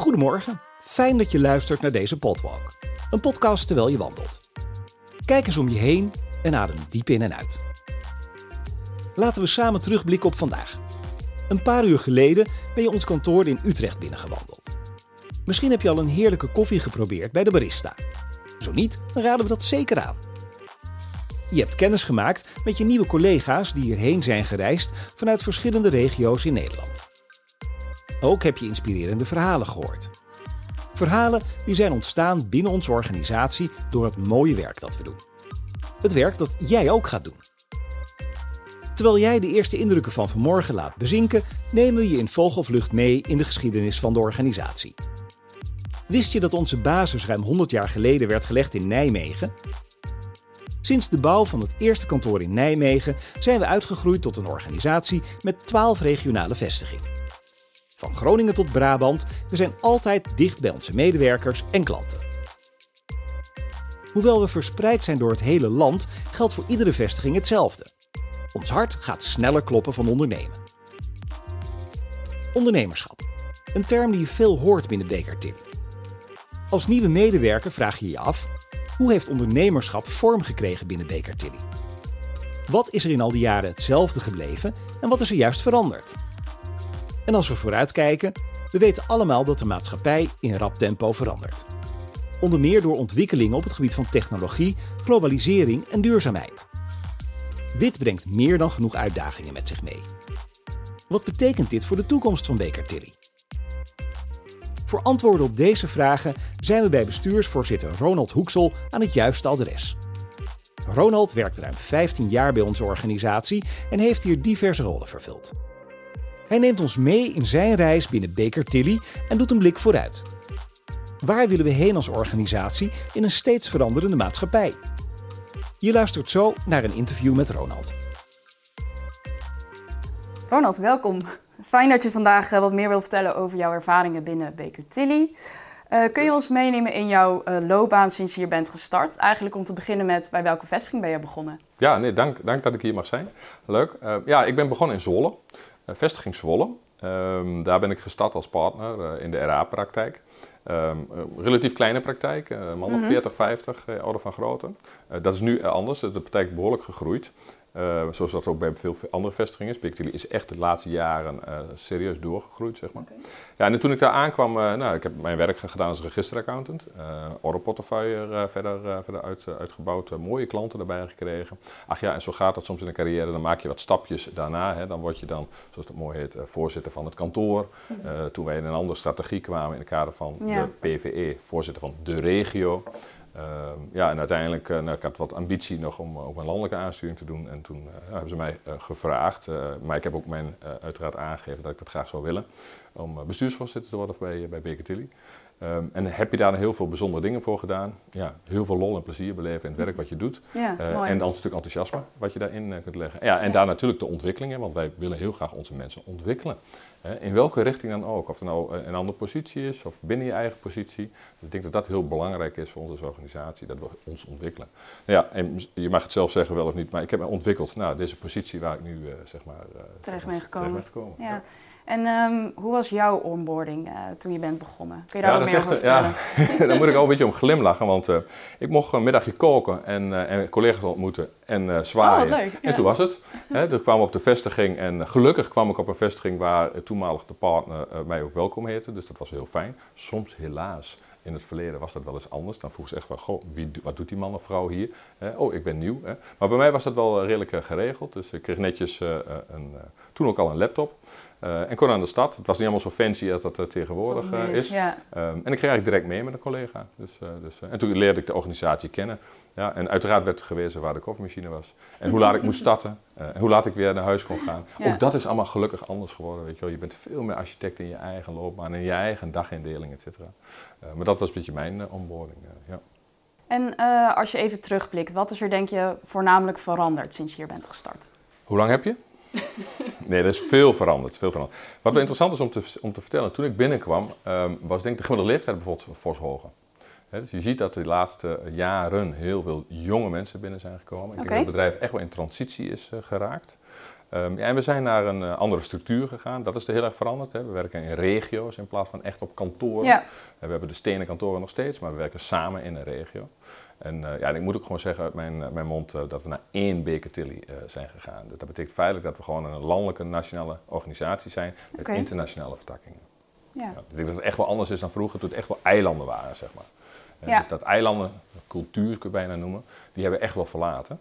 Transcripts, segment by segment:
Goedemorgen, fijn dat je luistert naar deze Podwalk. Een podcast terwijl je wandelt. Kijk eens om je heen en adem diep in en uit. Laten we samen terugblikken op vandaag. Een paar uur geleden ben je ons kantoor in Utrecht binnengewandeld. Misschien heb je al een heerlijke koffie geprobeerd bij de barista. Zo niet, dan raden we dat zeker aan. Je hebt kennis gemaakt met je nieuwe collega's die hierheen zijn gereisd vanuit verschillende regio's in Nederland. Ook heb je inspirerende verhalen gehoord. Verhalen die zijn ontstaan binnen onze organisatie door het mooie werk dat we doen. Het werk dat jij ook gaat doen. Terwijl jij de eerste indrukken van vanmorgen laat bezinken, nemen we je in vogelvlucht mee in de geschiedenis van de organisatie. Wist je dat onze basis ruim 100 jaar geleden werd gelegd in Nijmegen? Sinds de bouw van het eerste kantoor in Nijmegen zijn we uitgegroeid tot een organisatie met 12 regionale vestigingen. Van Groningen tot Brabant, we zijn altijd dicht bij onze medewerkers en klanten. Hoewel we verspreid zijn door het hele land, geldt voor iedere vestiging hetzelfde. Ons hart gaat sneller kloppen van ondernemen. Ondernemerschap. Een term die je veel hoort binnen Baker Tilly. Als nieuwe medewerker vraag je je af: hoe heeft ondernemerschap vorm gekregen binnen Baker Tilly? Wat is er in al die jaren hetzelfde gebleven en wat is er juist veranderd? En als we vooruitkijken, we weten allemaal dat de maatschappij in rap tempo verandert. Onder meer door ontwikkelingen op het gebied van technologie, globalisering en duurzaamheid. Dit brengt meer dan genoeg uitdagingen met zich mee. Wat betekent dit voor de toekomst van Baker Tilly? Voor antwoorden op deze vragen zijn we bij bestuursvoorzitter Ronald Hoeksel aan het juiste adres. Ronald werkt ruim 15 jaar bij onze organisatie en heeft hier diverse rollen vervuld. Hij neemt ons mee in zijn reis binnen Baker Tilly en doet een blik vooruit. Waar willen we heen als organisatie in een steeds veranderende maatschappij? Je luistert zo naar een interview met Ronald. Ronald, welkom. Fijn dat je vandaag eh, wat meer wilt vertellen over jouw ervaringen binnen Baker Tilly. Uh, kun je ons meenemen in jouw uh, loopbaan sinds je hier bent gestart? Eigenlijk om te beginnen met bij welke vestiging ben je begonnen? Ja, nee, dank, dank dat ik hier mag zijn. Leuk. Uh, ja, ik ben begonnen in Zwolle. Eh, vestiging Zwolle. Um, daar ben ik gestart als partner uh, in de RA-praktijk. Um, relatief kleine praktijk, man of mm -hmm. 40, 50, ouder van grootte. dat is nu anders, de praktijk behoorlijk gegroeid. Uh, zoals dat ook bij veel andere vestigingen is. Pictili is echt de laatste jaren uh, serieus doorgegroeid, zeg maar. Okay. Ja, en toen ik daar aankwam, uh, nou, ik heb mijn werk gedaan als registeraccountant. orderportefeuille verder, verder uit, uitgebouwd, mooie klanten erbij gekregen. Ach ja, en zo gaat dat soms in een carrière. Dan maak je wat stapjes daarna. Hè. Dan word je dan, zoals dat mooi heet, voorzitter van het kantoor. -hmm. toen wij in een andere strategie kwamen in het kader van ja. de PVE, voorzitter van de regio. Uh, ja, en uiteindelijk uh, nou, ik had wat ambitie nog om ook een landelijke aansturing te doen. En toen uh, hebben ze mij gevraagd, maar ik heb ook mijn, uiteraard aangegeven dat ik dat graag zou willen, om bestuursvoorzitter te worden bij, bij Baker Tilly. Um, en heb je daar heel veel bijzondere dingen voor gedaan. Ja, heel veel lol en plezier beleven in het werk wat je doet. Ja, en dan een stuk enthousiasme wat je daarin kunt leggen. Ja, en ja. daar natuurlijk de ontwikkelingen, want wij willen heel graag onze mensen ontwikkelen. In welke richting dan ook. Of het nou een andere positie is of binnen je eigen positie. Dus ik denk dat dat heel belangrijk is voor onze organisatie, dat we ons ontwikkelen. Ja, en je mag het zelf zeggen wel of niet, maar ik heb me ontwikkeld naar deze positie waar ik nu uh, zeg maar uh, terecht ben gekomen. Terecht ben gekomen. Ja. ja. En um, hoe was jouw onboarding uh, toen je bent begonnen? Kun je daar ja, ook meer over vertellen? Ja, daar moet ik al een beetje om glimlachen, want uh, ik mocht een middagje koken en, uh, en collega's ontmoeten en zwaaien. Oh, leuk. En toen was het. Hè, toen kwam ik op de vestiging en gelukkig kwam ik op een vestiging waar toenmalig de partner mij ook welkom heette. Dus dat was heel fijn. Soms helaas in het verleden was dat wel eens anders. Dan vroeg ze echt van, goh, wie, wat doet die man of vrouw hier? Eh, oh, ik ben nieuw. Hè. Maar bij mij was dat wel redelijk geregeld. Dus ik kreeg netjes uh, een, toen ook al een laptop. En kon aan de stad. Het was niet allemaal zo fancy als dat uh, tegenwoordig uh, is. Ja. Um, en ik kreeg eigenlijk direct mee met een collega. Dus, dus, en toen leerde ik de organisatie kennen. Ja, en uiteraard werd er gewezen waar de koffiemachine was. En hoe laat ik moest starten. en hoe laat ik weer naar huis kon gaan. Ja. Ook dat is allemaal gelukkig anders geworden. Weet je, wel. je bent veel meer architect in je eigen loopbaan. In je eigen dagindeling, et cetera. maar dat was een beetje mijn onboarding. ja. En als je even terugblikt. Wat is er denk je voornamelijk veranderd sinds je hier bent gestart? Hoe lang heb je? Nee, er is veel veranderd, veel veranderd. Wat wel interessant is om te, om te vertellen, toen ik binnenkwam, um, was denk ik de gemiddelde leeftijd bijvoorbeeld fors hoger. He, dus je ziet dat de laatste jaren heel veel jonge mensen binnen zijn gekomen. Ik denk dat het bedrijf echt wel in transitie is uh, geraakt. Ehm, ja, en we zijn naar een andere structuur gegaan. Dat is er heel erg veranderd. Hè. We werken in regio's in plaats van echt op kantoren. Ja. we hebben de stenen kantoren nog steeds, maar we werken samen in een regio. En ja, ik moet ook gewoon zeggen uit mijn, mijn mond dat we naar één Baker Tilly zijn gegaan. Dus dat betekent feitelijk dat we gewoon een landelijke nationale organisatie zijn met internationale vertakkingen. Ja. ja. ik denk dat het echt wel anders is dan vroeger, toen het echt wel eilanden waren, zeg maar. Ja. Dus dat eilanden, cultuur kun je bijna noemen, die hebben we echt wel verlaten.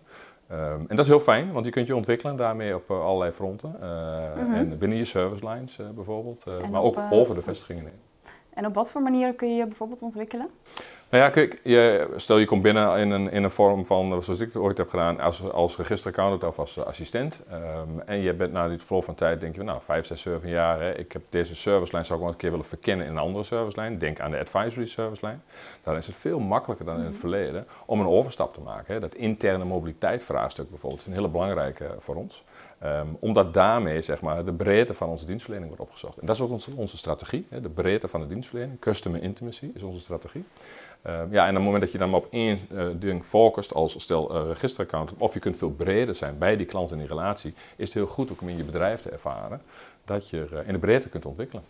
Um, en dat is heel fijn, want je kunt je ontwikkelen daarmee op allerlei fronten. Mm -hmm. En binnen je service lines bijvoorbeeld, maar ook over de vestigingen heen. En op wat voor manieren kun je je bijvoorbeeld ontwikkelen? Nou ja, kijk, je, stel je komt binnen in een, in een vorm van, zoals ik het ooit heb gedaan, als, als registeraccountant of als assistent. Um, en je bent na die verloop van tijd, denk je, nou, vijf, zes, zeven jaar, hè, ik heb deze servicelijn, zou ik wel een keer willen verkennen in een andere servicelijn. Denk aan de advisory servicelijn. Dan is het veel makkelijker dan in het mhm. verleden om een overstap te maken. Hè. Dat interne mobiliteitsvraagstuk bijvoorbeeld is een hele belangrijke voor ons. Um, omdat daarmee zeg maar, de breedte van onze dienstverlening wordt opgezocht. En dat is ook onze, onze strategie, hè, de breedte van de dienstverlening. Customer intimacy is onze strategie. Um, ja, en op het moment dat je dan maar op één uh, ding focust, als stel uh, of je kunt veel breder zijn bij die klant in die relatie, is het heel goed om in je bedrijf te ervaren dat je in de breedte kunt ontwikkelen.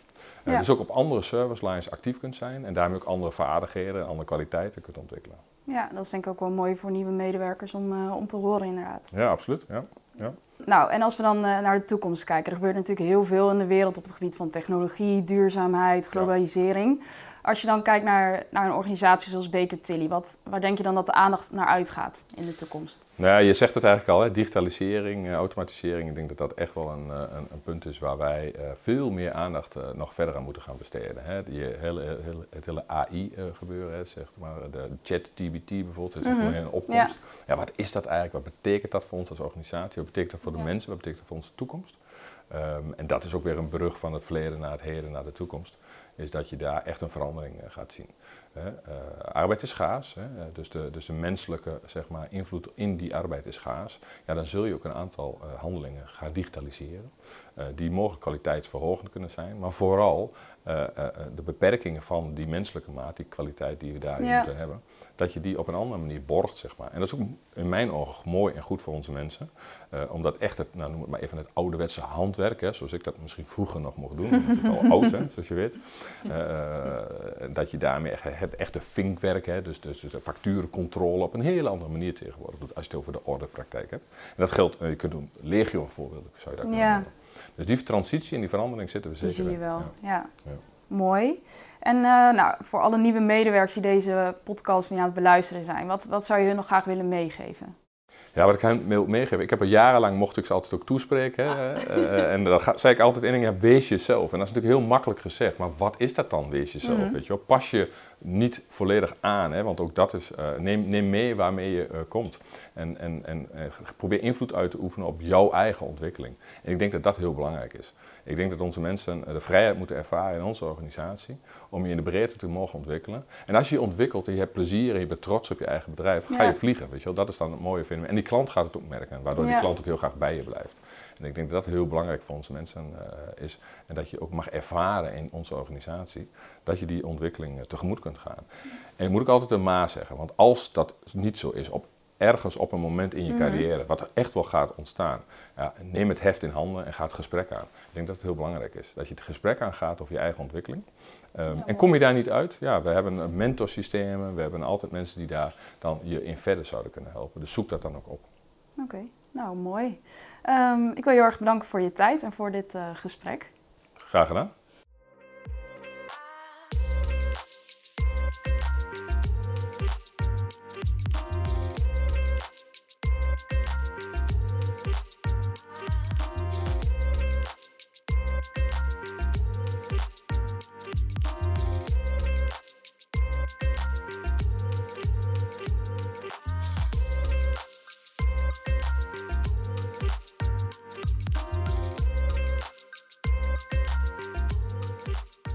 Ja. Dus ook op andere service lines actief kunt zijn en daarmee ook andere vaardigheden en andere kwaliteiten kunt ontwikkelen. Ja, dat is denk ik ook wel mooi voor nieuwe medewerkers om, om te horen inderdaad. Ja, absoluut. Ja. Ja. Nou, en als we dan uh, naar de toekomst kijken, er gebeurt natuurlijk heel veel in de wereld op het gebied van technologie, duurzaamheid, globalisering. Als je dan kijkt naar, naar een organisatie zoals Baker Tilly, wat, waar denk je dan dat de aandacht naar uitgaat in de toekomst? Nou ja, je zegt het eigenlijk al, hè, digitalisering, uh, automatisering. Ik denk dat dat echt wel een, een, een, punt is waar wij uh, veel meer aandacht nog verder aan moeten gaan besteden. Hè. Die hele, hele, het hele AI-gebeuren, hè, zeg maar, de chat-GBT bijvoorbeeld, is mm -hmm. een opkomst. Ja. ja. wat is dat eigenlijk? Wat betekent dat voor ons als organisatie? Wat betekent dat voor de ja. mensen? Wat betekent dat voor onze toekomst? Um, en dat is ook weer een brug van het verleden naar het heden, naar de toekomst is dat je daar echt een verandering uh, gaat zien. Uh, arbeid is schaars, hè, eh, dus, de, dus de menselijke zeg maar, invloed in die arbeid is schaars. Ja, dan zul je ook een aantal uh, handelingen gaan digitaliseren, die mogelijk kwaliteitsverhogend kunnen zijn, maar vooral de beperkingen van die menselijke maat, die kwaliteit die we daarin ja. moeten hebben, dat je die op een andere manier borgt, zeg maar. En dat is ook in mijn ogen mooi en goed voor onze mensen. Omdat echt het, nou noem het maar even het ouderwetse handwerk, hè, zoals ik dat misschien vroeger nog mocht doen, het al oud, hè, zoals je weet. Dat je daarmee echt het echte vinkwerk, hè, dus, dus, dus de facturencontrole op een hele andere manier tegenwoordig doet als je het over de orderpraktijk hebt. En dat geldt, je kunt doen, legio voorbeelden zou je daar kunnen ja. Dus die transitie en die verandering zitten we zeker Die zie je wel, ja. ja. Mooi. En uh, nou, voor alle nieuwe medewerkers die deze podcast niet aan het beluisteren zijn, wat, wat zou je hun nog graag willen meegeven? Ja, wat ik hen wil meegeven. Ik heb er jarenlang, mocht ik ze altijd ook toespreken. Hè, uh, en dan zei ik altijd in dingen, wees jezelf. En dat is natuurlijk heel makkelijk gezegd. Maar wat is dat dan, wees jezelf? Mm -hmm. Weet je wel? Pas je niet volledig aan. Hè? Want ook dat is, uh, neem, neem mee waarmee je uh, komt. En, en, en probeer invloed uit te oefenen op jouw eigen ontwikkeling. En ik denk dat dat heel belangrijk is. Ik denk dat onze mensen de vrijheid moeten ervaren in onze organisatie. Om je in de breedte te mogen ontwikkelen. En als je je ontwikkelt en je hebt plezier en je bent trots op je eigen bedrijf, ga je vliegen. Weet je wel? Dat is dan het mooie vinden. En die klant gaat het ook merken. Waardoor die klant ook heel graag bij je blijft. En ik denk dat dat heel belangrijk voor onze mensen uh, is. En dat je ook mag ervaren in onze organisatie dat je die ontwikkeling uh, tegemoet kunt gaan. En je moet ook altijd een maar zeggen. Want als dat niet zo is, op ergens op een moment in je carrière, wat er echt wel gaat ontstaan, ja, neem het heft in handen en ga het gesprek aan. Ik denk dat het heel belangrijk is. Dat je het gesprek aangaat over je eigen ontwikkeling. Um, ja, en kom je daar niet uit, ja, we hebben mentorsystemen, we hebben altijd mensen die daar dan je in verder zouden kunnen helpen. Dus zoek dat dan ook op. Oké. Okay. Nou, mooi. Um, ik wil je heel erg bedanken voor je tijd en voor dit uh, gesprek. Graag gedaan.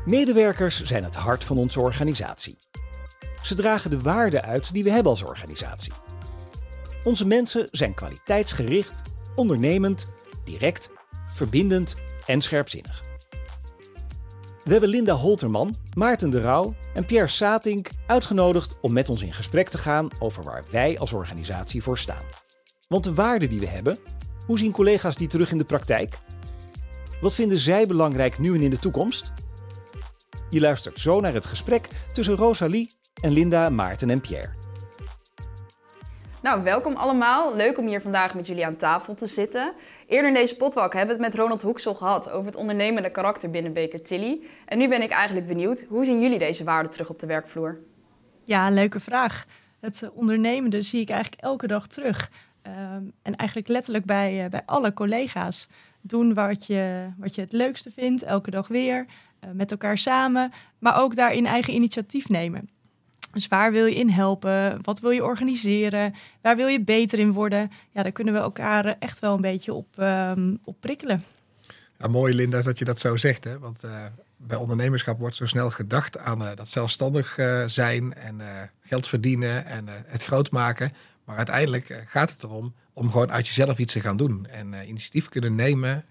Medewerkers zijn het hart van onze organisatie. Ze dragen de waarden uit die we hebben als organisatie. Onze mensen zijn kwaliteitsgericht, ondernemend, direct, verbindend en scherpzinnig. We hebben Linda Holterman, Maarten de Rauw en Pierre Satink uitgenodigd om met ons in gesprek te gaan over waar wij als organisatie voor staan. Want de waarden die we hebben, Hoe zien collega's die terug in de praktijk? Wat vinden zij belangrijk nu en in de toekomst? Je luistert zo naar het gesprek tussen Rosalie en Linda, Maarten en Pierre. Nou, welkom allemaal. Leuk om hier vandaag met jullie aan tafel te zitten. Eerder in deze potwalk hebben we het met Ronald Hoeksel gehad over het ondernemende karakter binnen Baker Tilly. En nu ben ik eigenlijk benieuwd, hoe zien jullie deze waarden terug op de werkvloer? Ja, leuke vraag. Het eh, ondernemende zie ik eigenlijk elke dag terug. Ehm, en eigenlijk letterlijk bij, uh, bij alle collega's. Doen wat je, wat je het leukste vindt, elke dag weer, uh, met elkaar samen. Maar ook daarin eigen initiatief nemen. Dus waar wil je in helpen? Wat wil je organiseren? Waar wil je beter in worden? Ja, daar kunnen we elkaar echt wel een beetje op, um, op prikkelen. Ja, mooi Linda dat je dat zo zegt. Hè? Want uh, bij ondernemerschap wordt zo snel gedacht aan dat zelfstandig zijn en geld verdienen en het groot maken. Maar uiteindelijk gaat het erom om gewoon uit jezelf iets te gaan doen. En initiatief kunnen nemen,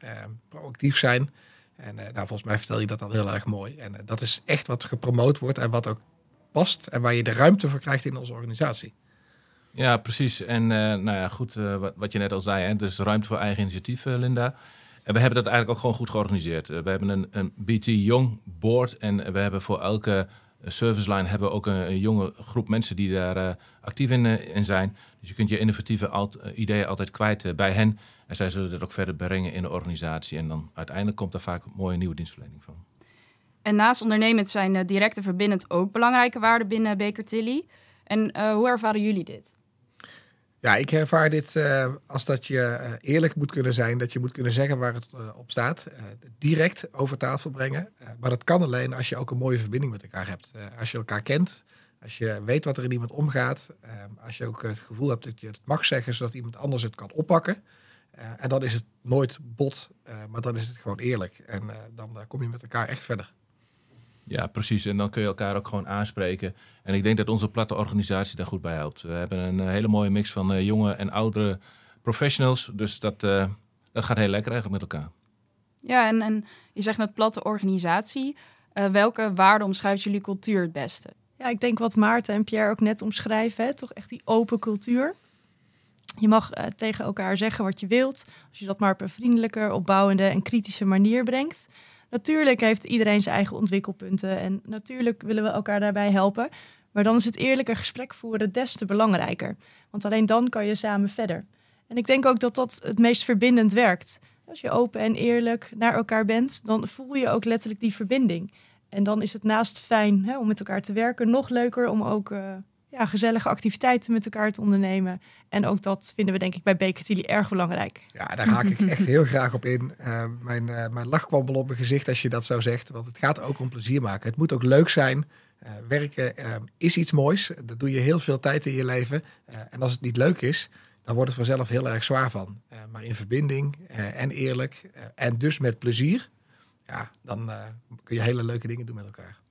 proactief zijn. En nou, volgens mij vertel je dat al heel erg mooi. En dat is echt wat gepromoot wordt en wat ook past en waar je de ruimte voor krijgt in onze organisatie. Ja, precies. En nou ja, goed, wat, wat, je net al zei, hè, dus ruimte voor eigen initiatief, Linda. En we hebben dat eigenlijk ook gewoon goed georganiseerd. we hebben een, een BT Young board en we hebben voor elke service line hebben we ook een, jonge groep mensen die daar actief in, in, zijn. Dus je kunt je innovatieve alt, ideeën altijd kwijt bij hen. En zij zullen dat ook verder brengen in de organisatie. En dan uiteindelijk komt daar vaak een mooie nieuwe dienstverlening van. En naast ondernemend zijn directe verbindend ook belangrijke waarden binnen Baker Tilly. En hoe ervaren jullie dit? Ja, ik ervaar dit uh, als dat je eerlijk moet kunnen zijn, dat je moet kunnen zeggen waar het op staat. direct over tafel brengen. maar dat kan alleen als je ook een mooie verbinding met elkaar hebt. als je elkaar kent, als je weet wat er in iemand omgaat. als je ook het gevoel hebt dat je het mag zeggen, zodat iemand anders het kan oppakken. en dan is het nooit bot, maar dan is het gewoon eerlijk. En dan kom je met elkaar echt verder. Ja, precies. En dan kun je elkaar ook gewoon aanspreken. En ik denk dat onze platte organisatie daar goed bij helpt. We hebben een uh, hele mooie mix van uh, jonge en oudere professionals. Dus dat, uh, dat gaat heel lekker eigenlijk met elkaar. Ja, en, en je zegt net platte organisatie. welke waarden omschrijft jullie cultuur het beste? Ja, ik denk wat Maarten en Pierre ook net omschrijven. Hè? Toch echt die open cultuur. Je mag tegen elkaar zeggen wat je wilt. Als je dat maar op een vriendelijke, opbouwende en kritische manier brengt. Natuurlijk heeft iedereen zijn eigen ontwikkelpunten en natuurlijk willen we elkaar daarbij helpen. Maar dan is het eerlijke gesprek voeren des te belangrijker. Want alleen dan kan je samen verder. En ik denk ook dat dat het meest verbindend werkt. Als je open en eerlijk naar elkaar bent, dan voel je ook letterlijk die verbinding. En dan is het naast fijn hè, om met elkaar te werken, nog leuker om ook uh, ja, gezellige activiteiten met elkaar te ondernemen. En ook dat vinden we denk ik bij Baker erg belangrijk. Ja, daar haak ik echt heel graag op in. Uh, mijn, uh, mijn lach kwam wel op mijn gezicht als je dat zo zegt. Want het gaat ook om plezier maken. Het moet ook leuk zijn. Uh, werken is iets moois. Dat doe je heel veel tijd in je leven. en als het niet leuk is, dan wordt het vanzelf heel erg zwaar van. maar in verbinding en eerlijk en dus met plezier, ja, dan kun je hele leuke dingen doen met elkaar.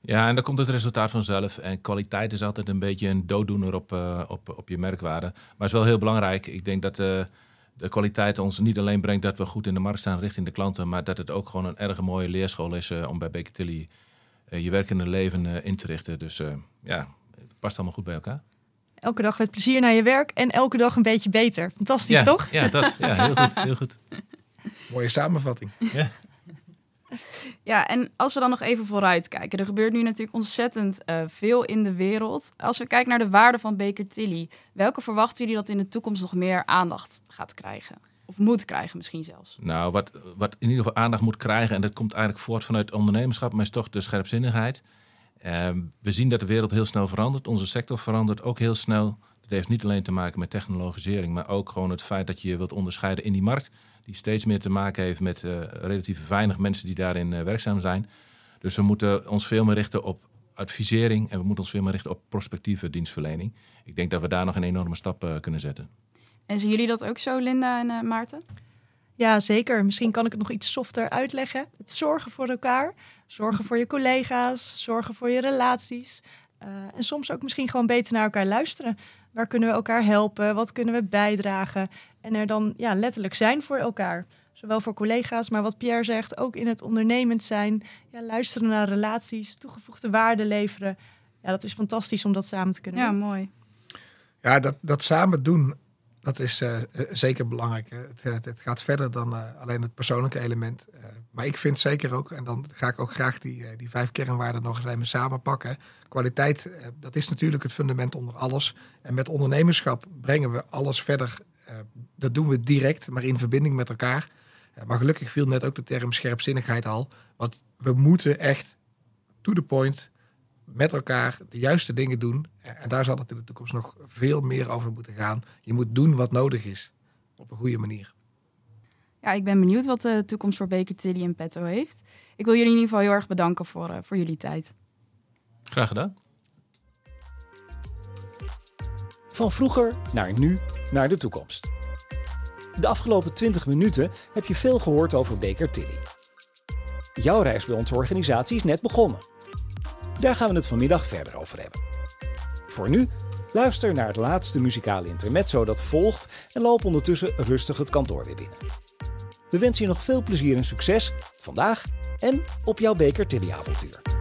Ja, en dan komt het resultaat vanzelf. En kwaliteit is altijd een beetje een dooddoener op, uh, op, op je merkwaarde. Maar het is wel heel belangrijk. Ik denk dat uh, de kwaliteit ons niet alleen brengt dat we goed in de markt staan richting de klanten, maar dat het ook gewoon een erg mooie leerschool is uh, om bij Baker Tilly je werkende leven in te richten. Dus ja, het past allemaal goed bij elkaar. Elke dag met plezier naar je werk en elke dag een beetje beter. Fantastisch, ja, toch? Ja, dat, ja, heel goed. Heel goed. Mooie samenvatting. Ja. Ja, en als we dan nog even vooruit kijken. Er gebeurt nu natuurlijk ontzettend uh, veel in de wereld. Als we kijken naar de waarde van Baker Tilly, welke verwachten jullie dat in de toekomst nog meer aandacht gaat krijgen? Of moet krijgen misschien zelfs? Nou, wat, wat in ieder geval aandacht moet krijgen, en dat komt eigenlijk voort vanuit ondernemerschap, maar is toch de scherpzinnigheid. Uh, we zien dat de wereld heel snel verandert. Onze sector verandert ook heel snel. Dat heeft niet alleen te maken met technologisering, maar ook gewoon het feit dat je je wilt onderscheiden in die markt die steeds meer te maken heeft met uh, relatief weinig mensen die daarin uh, werkzaam zijn. Dus we moeten ons veel meer richten op advisering en we moeten ons veel meer richten op prospectieve dienstverlening. Ik denk dat we daar nog een enorme stap uh, kunnen zetten. En zien jullie dat ook zo, Linda en Maarten? Ja, zeker. Misschien kan ik het nog iets softer uitleggen. Het zorgen voor elkaar, zorgen voor je collega's, zorgen voor je relaties. en soms ook misschien gewoon beter naar elkaar luisteren. Waar kunnen we elkaar helpen? Wat kunnen we bijdragen? En er dan ja, letterlijk zijn voor elkaar. Zowel voor collega's, maar wat Pierre zegt, ook in het ondernemend zijn. Ja, luisteren naar relaties, toegevoegde waarde leveren. Ja, dat is fantastisch om dat samen te kunnen ja, doen. Ja, mooi. Ja, dat, dat samen doen, dat is uh, zeker belangrijk. Het, het, het, gaat verder dan uh, alleen het persoonlijke element. Uh, maar ik vind zeker ook, en dan ga ik ook graag die, die vijf kernwaarden nog eens even samenpakken. Kwaliteit, dat is natuurlijk het fundament onder alles. En met ondernemerschap brengen we alles verder. Dat doen we direct, maar in verbinding met elkaar. maar gelukkig viel net ook de term scherpzinnigheid al. Want we moeten echt to the point met elkaar de juiste dingen doen. En daar zal het in de toekomst nog veel meer over moeten gaan. Je moet doen wat nodig is. Op een goede manier. Ja, ik ben benieuwd wat de toekomst voor Baker Tilly en petto heeft. Ik wil jullie in ieder geval heel erg bedanken voor, uh, voor jullie tijd. Graag gedaan. Van vroeger naar nu naar de toekomst. De afgelopen 20 minuten heb je veel gehoord over Baker Tilly. Jouw reis bij onze organisatie is net begonnen. Daar gaan we het vanmiddag verder over hebben. Voor nu, luister naar het laatste muzikale intermezzo dat volgt en loop ondertussen rustig het kantoor weer binnen. We wensen je nog veel plezier en succes vandaag en op jouw Beker Tilly avontuur.